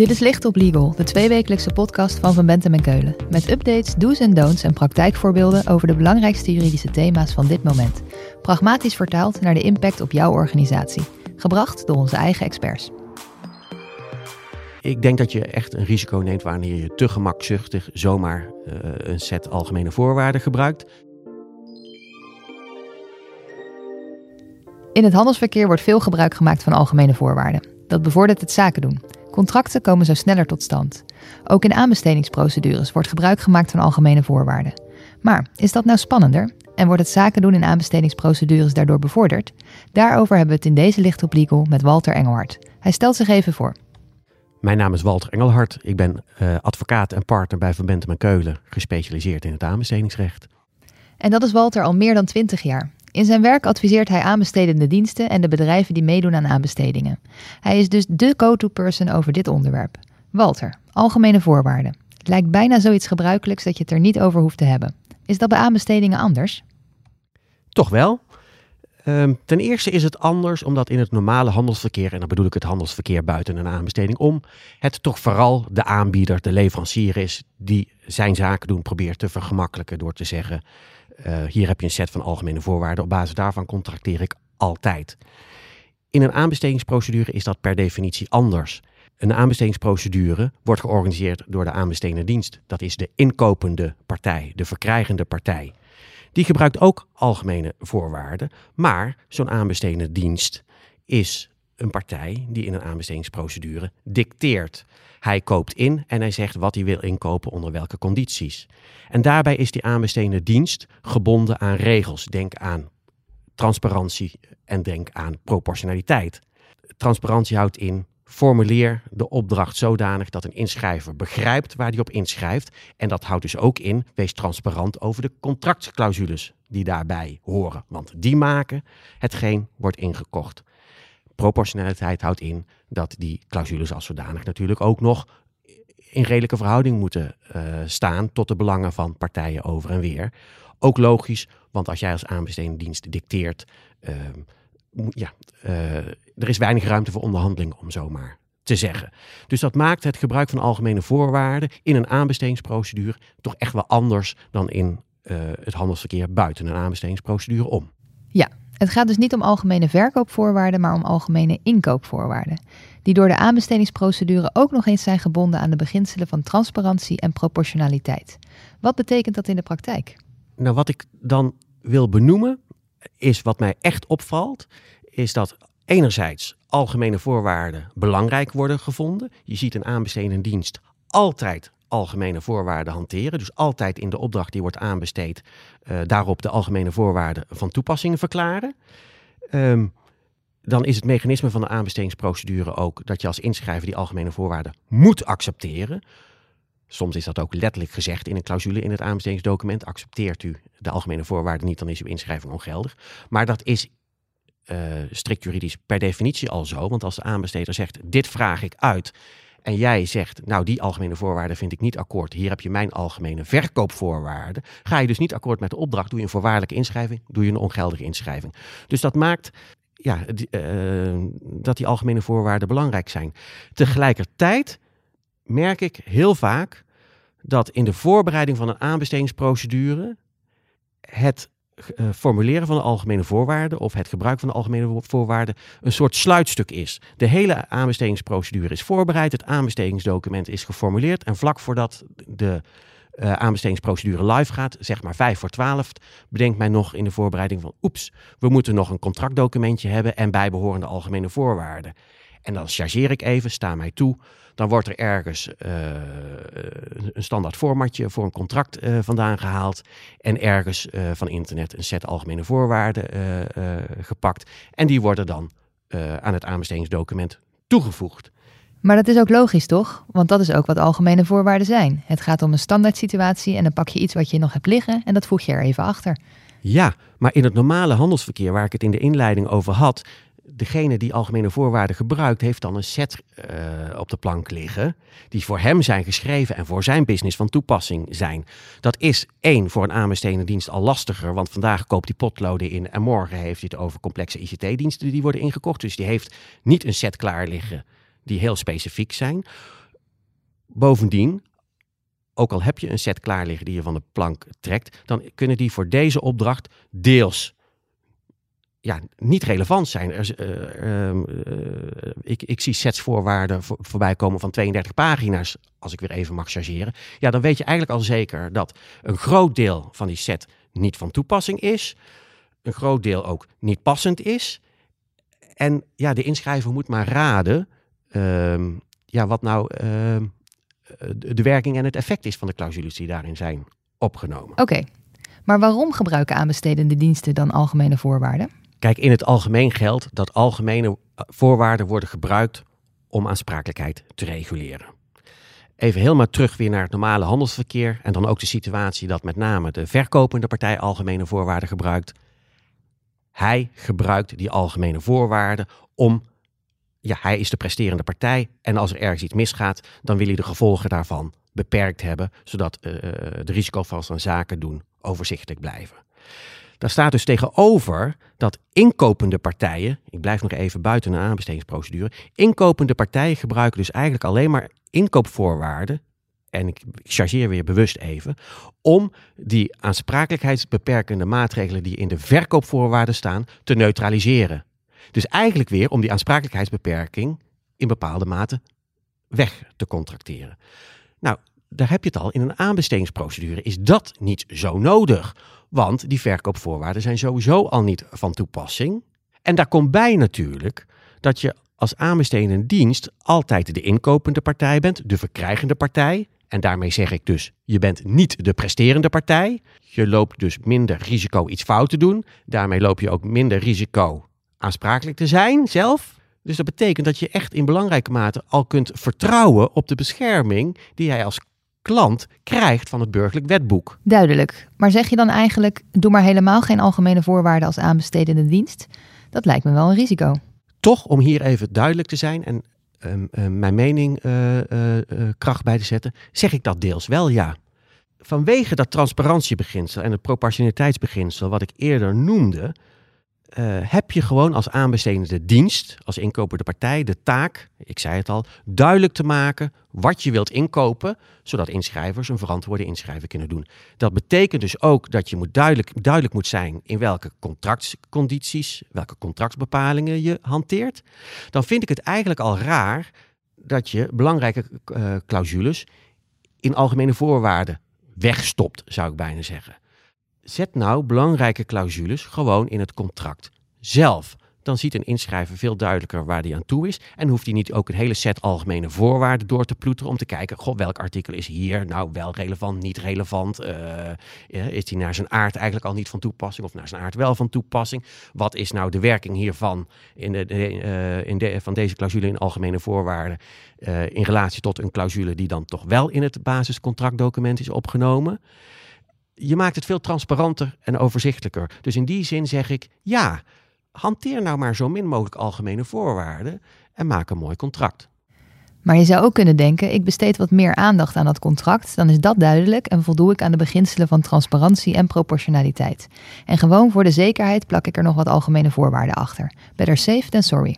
Dit is Licht op Legal, de tweewekelijkse podcast van Van Bentem en Keulen. Met updates, do's en don'ts en praktijkvoorbeelden over de belangrijkste juridische thema's van dit moment. Pragmatisch vertaald naar de impact op jouw organisatie. Gebracht door onze eigen experts. Ik denk dat je echt een risico neemt wanneer je te gemakzuchtig zomaar uh, een set algemene voorwaarden gebruikt. In het handelsverkeer wordt veel gebruik gemaakt van algemene voorwaarden. Dat bevordert het zaken doen. Contracten komen zo sneller tot stand. Ook in aanbestedingsprocedures wordt gebruik gemaakt van algemene voorwaarden. Maar is dat nou spannender? En wordt het zaken doen in aanbestedingsprocedures daardoor bevorderd? Daarover hebben we het in deze Licht op Legal met Walter Engelhard. Hij stelt zich even voor. Mijn naam is Walter Engelhard. Ik ben uh, advocaat en partner bij Van Bentem en Keulen, gespecialiseerd in het aanbestedingsrecht. En dat is Walter al meer dan 20 jaar. In zijn werk adviseert hij aanbestedende diensten en de bedrijven die meedoen aan aanbestedingen. Hij is dus de go-to-person over dit onderwerp. Walter, algemene voorwaarden. Het lijkt bijna zoiets gebruikelijks dat je het er niet over hoeft te hebben. Is dat bij aanbestedingen anders? Toch wel. Um, ten eerste is het anders omdat in het normale handelsverkeer, en dan bedoel ik het handelsverkeer buiten een aanbesteding om, het toch vooral de aanbieder, de leverancier is die zijn zaken doen probeert te vergemakkelijken door te zeggen, uh, hier heb je een set van algemene voorwaarden, op basis daarvan contracteer ik altijd. In een aanbestedingsprocedure is dat per definitie anders. Een aanbestedingsprocedure wordt georganiseerd door de aanbestedende dienst. Dat is de inkopende partij, de verkrijgende partij. Die gebruikt ook algemene voorwaarden, maar zo'n aanbestedende dienst is een partij die in een aanbestedingsprocedure dicteert. Hij koopt in en hij zegt wat hij wil inkopen onder welke condities. En daarbij is die aanbestedende dienst gebonden aan regels. Denk aan transparantie en denk aan proportionaliteit. Transparantie houdt in formuleer de opdracht zodanig dat een inschrijver begrijpt waar hij op inschrijft. En dat houdt dus ook in, wees transparant over de contractclausules die daarbij horen. Want die maken hetgeen wordt ingekocht. Proportionaliteit houdt in dat die clausules als zodanig natuurlijk ook nog in redelijke verhouding moeten uh, staan tot de belangen van partijen over en weer. Ook logisch, want als jij als aanbestedende dienst dicteert, uh, ja, uh, er is weinig ruimte voor onderhandeling, om zomaar te zeggen. Dus dat maakt het gebruik van algemene voorwaarden in een aanbestedingsprocedure toch echt wel anders dan in het handelsverkeer buiten een aanbestedingsprocedure om. Ja, het gaat dus niet om algemene verkoopvoorwaarden, maar om algemene inkoopvoorwaarden, die door de aanbestedingsprocedure ook nog eens zijn gebonden aan de beginselen van transparantie en proportionaliteit. Wat betekent dat in de praktijk? Nou, wat ik dan wil benoemen, is wat mij echt opvalt, is dat enerzijds algemene voorwaarden belangrijk worden gevonden. Je ziet een aanbestedende dienst altijd algemene voorwaarden hanteren. Dus altijd in de opdracht die wordt aanbesteed, uh, daarop de algemene voorwaarden van toepassing verklaren. Um, dan is het mechanisme van de aanbestedingsprocedure ook dat je als inschrijver die algemene voorwaarden moet accepteren. Soms is dat ook letterlijk gezegd in een clausule in het aanbestedingsdocument. Accepteert u de algemene voorwaarden niet, dan is uw inschrijving ongeldig. Maar dat is uh, strikt juridisch per definitie al zo. Want als de aanbesteder zegt: Dit vraag ik uit en jij zegt, nou die algemene voorwaarden vind ik niet akkoord, hier heb je mijn algemene verkoopvoorwaarden, ga je dus niet akkoord met de opdracht, doe je een voorwaardelijke inschrijving, doe je een ongeldige inschrijving. Dus dat maakt ja, uh, dat die algemene voorwaarden belangrijk zijn. Tegelijkertijd merk ik heel vaak dat in de voorbereiding van een aanbestedingsprocedure het formuleren van de algemene voorwaarden of het gebruik van de algemene voorwaarden een soort sluitstuk is. De hele aanbestedingsprocedure is voorbereid, het aanbestedingsdocument is geformuleerd en vlak voordat de uh, aanbestedingsprocedure live gaat, zeg maar 5 voor 12, bedenkt mij nog in de voorbereiding van oeps, we moeten nog een contractdocumentje hebben en bijbehorende algemene voorwaarden. En dan chargeer ik even, sta mij toe. Dan wordt er ergens uh, een standaard formatje voor een contract uh, vandaan gehaald. En ergens uh, van internet een set algemene voorwaarden gepakt. En die worden dan aan het aanbestedingsdocument toegevoegd. Maar dat is ook logisch, toch? Want dat is ook wat algemene voorwaarden zijn. Het gaat om een standaard situatie en dan pak je iets wat je nog hebt liggen en dat voeg je er even achter. Ja, maar in het normale handelsverkeer waar ik het in de inleiding over had, degene die algemene voorwaarden gebruikt, heeft dan een set uh, op de plank liggen. Die voor hem zijn geschreven en voor zijn business van toepassing zijn. Dat is één voor een aanbestedende dienst al lastiger. Want vandaag koopt hij potloden in en morgen heeft hij het over complexe ICT-diensten die worden ingekocht. Dus die heeft niet een set klaar liggen die heel specifiek zijn. Bovendien, ook al heb je een set klaar liggen die je van de plank trekt, dan kunnen die voor deze opdracht deels ja, niet relevant zijn. Er, uh, uh, ik, ik zie setsvoorwaarden voor, voorbij komen van 32 pagina's, als ik weer even mag chargeren. Ja, dan weet je eigenlijk al zeker dat een groot deel van die set niet van toepassing is. Een groot deel ook niet passend is. En ja, de inschrijver moet maar raden ehm, ja, wat nou ehm, de werking en het effect is van de clausules die daarin zijn opgenomen. Oké, maar waarom gebruiken aanbestedende diensten dan algemene voorwaarden? Kijk, in het algemeen geldt dat algemene voorwaarden worden gebruikt om aansprakelijkheid te reguleren. Even helemaal terug weer naar het normale handelsverkeer en dan ook de situatie dat met name de verkopende partij algemene voorwaarden gebruikt. Hij gebruikt die algemene voorwaarden om, ja, hij is de presterende partij en als er ergens iets misgaat, dan wil hij de gevolgen daarvan beperkt hebben, zodat uh, de risico's van zaken doen overzichtelijk blijven. Daar staat dus tegenover dat inkopende partijen, ik blijf nog even buiten een aanbestedingsprocedure, inkopende partijen gebruiken dus eigenlijk alleen maar inkoopvoorwaarden, en ik chargeer weer bewust even, om die aansprakelijkheidsbeperkende maatregelen die in de verkoopvoorwaarden staan te neutraliseren. Dus eigenlijk weer om die aansprakelijkheidsbeperking in bepaalde mate weg te contracteren. Nou, daar heb je het al. In een aanbestedingsprocedure is dat niet zo nodig. Want die verkoopvoorwaarden zijn sowieso al niet van toepassing. En daar komt bij natuurlijk dat je als aanbestedende dienst altijd de inkopende partij bent, de verkrijgende partij. En daarmee zeg ik dus, je bent niet de presterende partij. Je loopt dus minder risico iets fout te doen. Daarmee loop je ook minder risico aansprakelijk te zijn zelf. Dus dat betekent dat je echt in belangrijke mate al kunt vertrouwen op de bescherming die jij als klant krijgt van het burgerlijk wetboek. Duidelijk. Maar zeg je dan eigenlijk, doe maar helemaal geen algemene voorwaarden als aanbestedende dienst? Dat lijkt me wel een risico. Toch, om hier even duidelijk te zijn en um, um, mijn mening uh, uh, uh, kracht bij te zetten, zeg ik dat deels wel ja. Vanwege dat transparantiebeginsel en het proportionaliteitsbeginsel wat ik eerder noemde, heb je gewoon als aanbestedende dienst, als inkopende partij, de taak, ik zei het al, duidelijk te maken wat je wilt inkopen, zodat inschrijvers een verantwoorde inschrijving kunnen doen. Dat betekent dus ook dat je moet duidelijk, duidelijk moet zijn in welke contractcondities, welke contractbepalingen je hanteert. Dan vind ik het eigenlijk al raar dat je belangrijke uh, clausules in algemene voorwaarden wegstopt, zou ik bijna zeggen. Zet nou belangrijke clausules gewoon in het contract zelf. Dan ziet een inschrijver veel duidelijker waar die aan toe is. En hoeft hij niet ook een hele set algemene voorwaarden door te ploeteren om te kijken, goh, welk artikel is hier nou wel relevant, niet relevant? Uh, is die naar zijn aard eigenlijk al niet van toepassing of naar zijn aard wel van toepassing? Wat is nou de werking hiervan in de, uh, in de, van deze clausule in algemene voorwaarden in relatie tot een clausule die dan toch wel in het basiscontractdocument is opgenomen? Je maakt het veel transparanter en overzichtelijker. Dus in die zin zeg ik, ja, hanteer nou maar zo min mogelijk algemene voorwaarden en maak een mooi contract. Maar je zou ook kunnen denken, ik besteed wat meer aandacht aan dat contract, dan is dat duidelijk en voldoe ik aan de beginselen van transparantie en proportionaliteit. En gewoon voor de zekerheid plak ik er nog wat algemene voorwaarden achter. Better safe than sorry.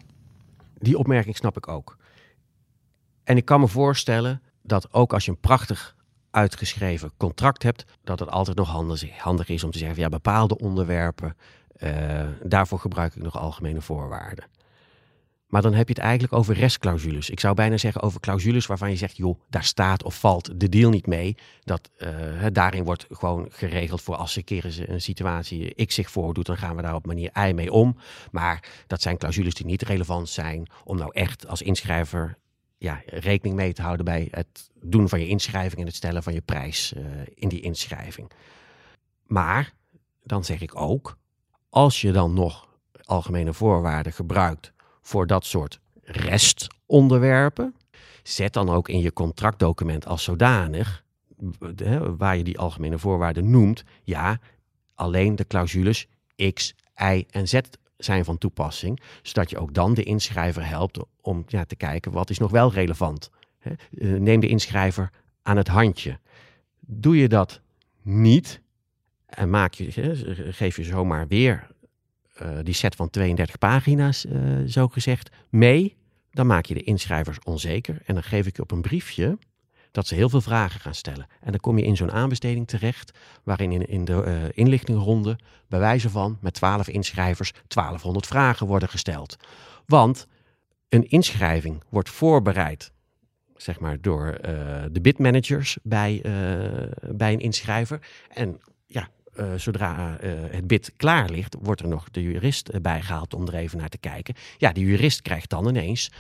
Die opmerking snap ik ook. En ik kan me voorstellen dat ook als je een prachtig uitgeschreven contract hebt, dat het altijd nog handig is om te zeggen, ja, bepaalde onderwerpen, uh, daarvoor gebruik ik nog algemene voorwaarden. Maar dan heb je het eigenlijk over restclausules. Ik zou bijna zeggen over clausules waarvan je zegt, joh, daar staat of valt de deal niet mee. Dat uh, daarin wordt gewoon geregeld voor als een keer een situatie X zich voordoet, dan gaan we daar op manier Y mee om. Maar dat zijn clausules die niet relevant zijn om nou echt als inschrijver ja, rekening mee te houden bij het doen van je inschrijving en het stellen van je prijs uh, in die inschrijving. Maar dan zeg ik ook, als je dan nog algemene voorwaarden gebruikt voor dat soort restonderwerpen, zet dan ook in je contractdocument als zodanig, waar je die algemene voorwaarden noemt, ja, alleen de clausules X, Y en Z zijn van toepassing, zodat je ook dan de inschrijver helpt om ja, te kijken wat is nog wel relevant. Eh, neem de inschrijver aan het handje. Doe je dat niet en maak je, geef je zomaar weer uh, die set van 32 pagina's, uh, zo gezegd, mee, dan maak je de inschrijvers onzeker. En dan geef ik je op een briefje dat ze heel veel vragen gaan stellen. En dan kom je in zo'n aanbesteding terecht, waarin in, in de uh, inlichtingronde, bij wijze van met 12 inschrijvers, 1200 vragen worden gesteld. Want een inschrijving wordt voorbereid zeg maar, door uh, de bidmanagers bij, uh, bij een inschrijver. En ja, uh, zodra het bid klaar ligt, wordt er nog de jurist bijgehaald om er even naar te kijken. Ja, die jurist krijgt dan ineens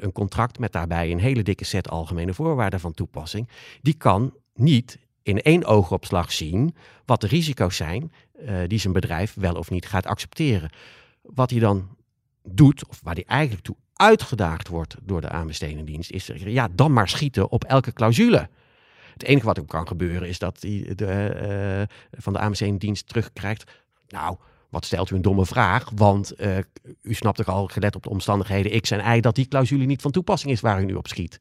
een contract met daarbij een hele dikke set algemene voorwaarden van toepassing. Die kan niet in één oogopslag zien wat de risico's zijn die zijn bedrijf wel of niet gaat accepteren. Wat hij dan doet, of waar hij eigenlijk toe uitgedaagd wordt door de aanbestedingdienst, is ja, dan maar schieten op elke clausule. Het enige wat er kan gebeuren is dat hij de, uh, van de aanbestedingdienst terugkrijgt. Nou, wat stelt u een domme vraag? Want uh, u snapt toch al, gelet op de omstandigheden X en Y, dat die clausule niet van toepassing is waar u nu op schiet.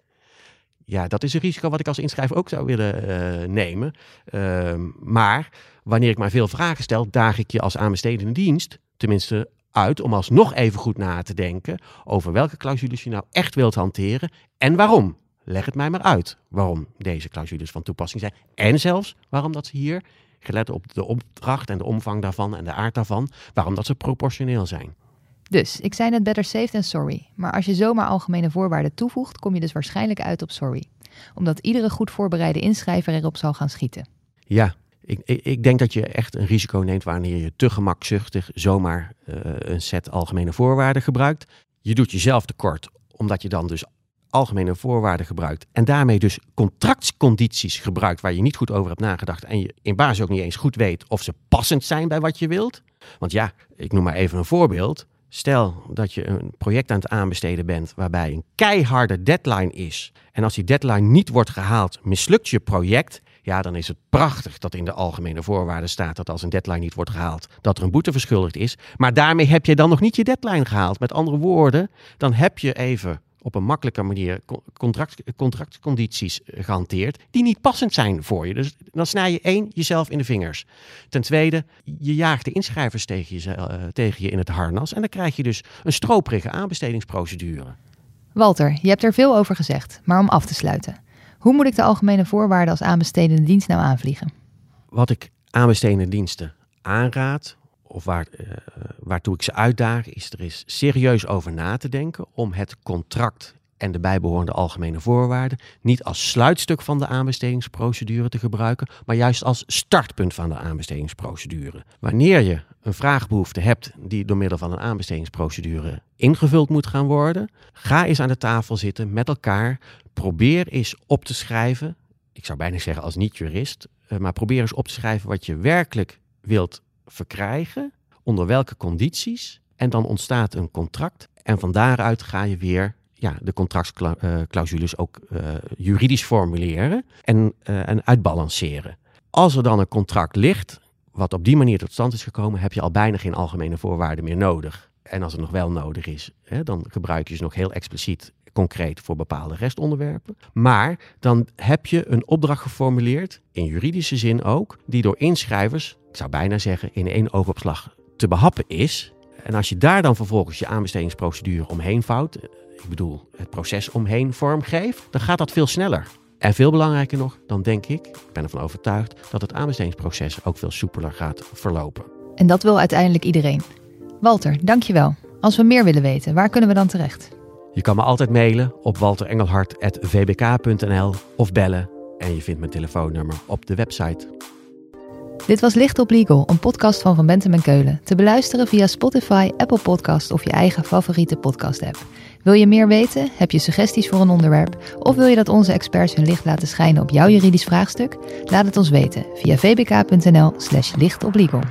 Ja, dat is een risico wat ik als inschrijver ook zou willen uh, nemen. Uh, maar wanneer ik maar veel vragen stel, daag ik je als aanbestedende dienst, tenminste uit om alsnog even goed na te denken over welke clausules je nou echt wilt hanteren en waarom. Leg het mij maar uit waarom deze clausules van toepassing zijn. En zelfs waarom dat ze hier, gelet op de opdracht en de omvang daarvan en de aard daarvan, waarom dat ze proportioneel zijn. Dus, ik zei net better safe than sorry. Maar als je zomaar algemene voorwaarden toevoegt, kom je dus waarschijnlijk uit op sorry. Omdat iedere goed voorbereide inschrijver erop zal gaan schieten. Ja, ik, ik, ik, denk dat je echt een risico neemt wanneer je te gemakzuchtig zomaar uh, een set algemene voorwaarden gebruikt. Je doet jezelf tekort, omdat je dan dus algemene voorwaarden gebruikt en daarmee dus contractscondities gebruikt waar je niet goed over hebt nagedacht en je in basis ook niet eens goed weet of ze passend zijn bij wat je wilt. Want ja, ik noem maar even een voorbeeld. Stel dat je een project aan het aanbesteden bent waarbij een keiharde deadline is. En als die deadline niet wordt gehaald, mislukt je project ja, dan is het prachtig dat in de algemene voorwaarden staat dat als een deadline niet wordt gehaald, dat er een boete verschuldigd is. Maar daarmee heb je dan nog niet je deadline gehaald. Met andere woorden, dan heb je even op een makkelijke manier contract, contractcondities gehanteerd die niet passend zijn voor je. Dus dan snij je één jezelf in de vingers. Ten tweede, je jaagt de inschrijvers tegen je, uh, tegen je in het harnas en dan krijg je dus een stroperige aanbestedingsprocedure. Walter, je hebt er veel over gezegd, maar om af te sluiten. Hoe moet ik de algemene voorwaarden als aanbestedende dienst nou aanvliegen? Wat ik aanbestedende diensten aanraad, of waar, uh, waartoe ik ze uitdaag, is er is serieus over na te denken om het contract en de bijbehorende algemene voorwaarden niet als sluitstuk van de aanbestedingsprocedure te gebruiken, maar juist als startpunt van de aanbestedingsprocedure. Wanneer je een vraagbehoefte hebt die door middel van een aanbestedingsprocedure ingevuld moet gaan worden, ga eens aan de tafel zitten met elkaar. Probeer eens op te schrijven. Ik zou bijna zeggen als niet-jurist, eh, maar probeer eens op te schrijven wat je werkelijk wilt verkrijgen, onder welke condities. En dan ontstaat een contract. En van daaruit ga je weer ja, de contractclausules ook uh, juridisch formuleren en, uh, en uitbalanceren. Als er dan een contract ligt, wat op die manier tot stand is gekomen, heb je al bijna geen algemene voorwaarden meer nodig. En als het nog wel nodig is, hè, dan gebruik je ze nog heel expliciet concreet voor bepaalde restonderwerpen. Maar dan heb je een opdracht geformuleerd, in juridische zin ook, die door inschrijvers, ik zou bijna zeggen in één oogopslag, te behappen is. En als je daar dan vervolgens je aanbestedingsprocedure omheen vouwt, ik bedoel het proces omheen vormgeeft, dan gaat dat veel sneller. En veel belangrijker nog, dan denk ik, ik ben ervan overtuigd, dat het aanbestedingsproces ook veel soepeler gaat verlopen. En dat wil uiteindelijk iedereen. Walter, dankjewel. Als we meer willen weten, waar kunnen we dan terecht? Je kan me altijd mailen op walterengelhart.vbk.nl of bellen en je vindt mijn telefoonnummer op de website. Dit was Licht op Legal, een podcast van Van Bentem en Keulen. Te beluisteren via Spotify, Apple Podcast of je eigen favoriete podcast-app. Wil je meer weten? Heb je suggesties voor een onderwerp? Of wil je dat onze experts hun licht laten schijnen op jouw juridisch vraagstuk? Laat het ons weten via vbk.nl/slash lichtoplegal.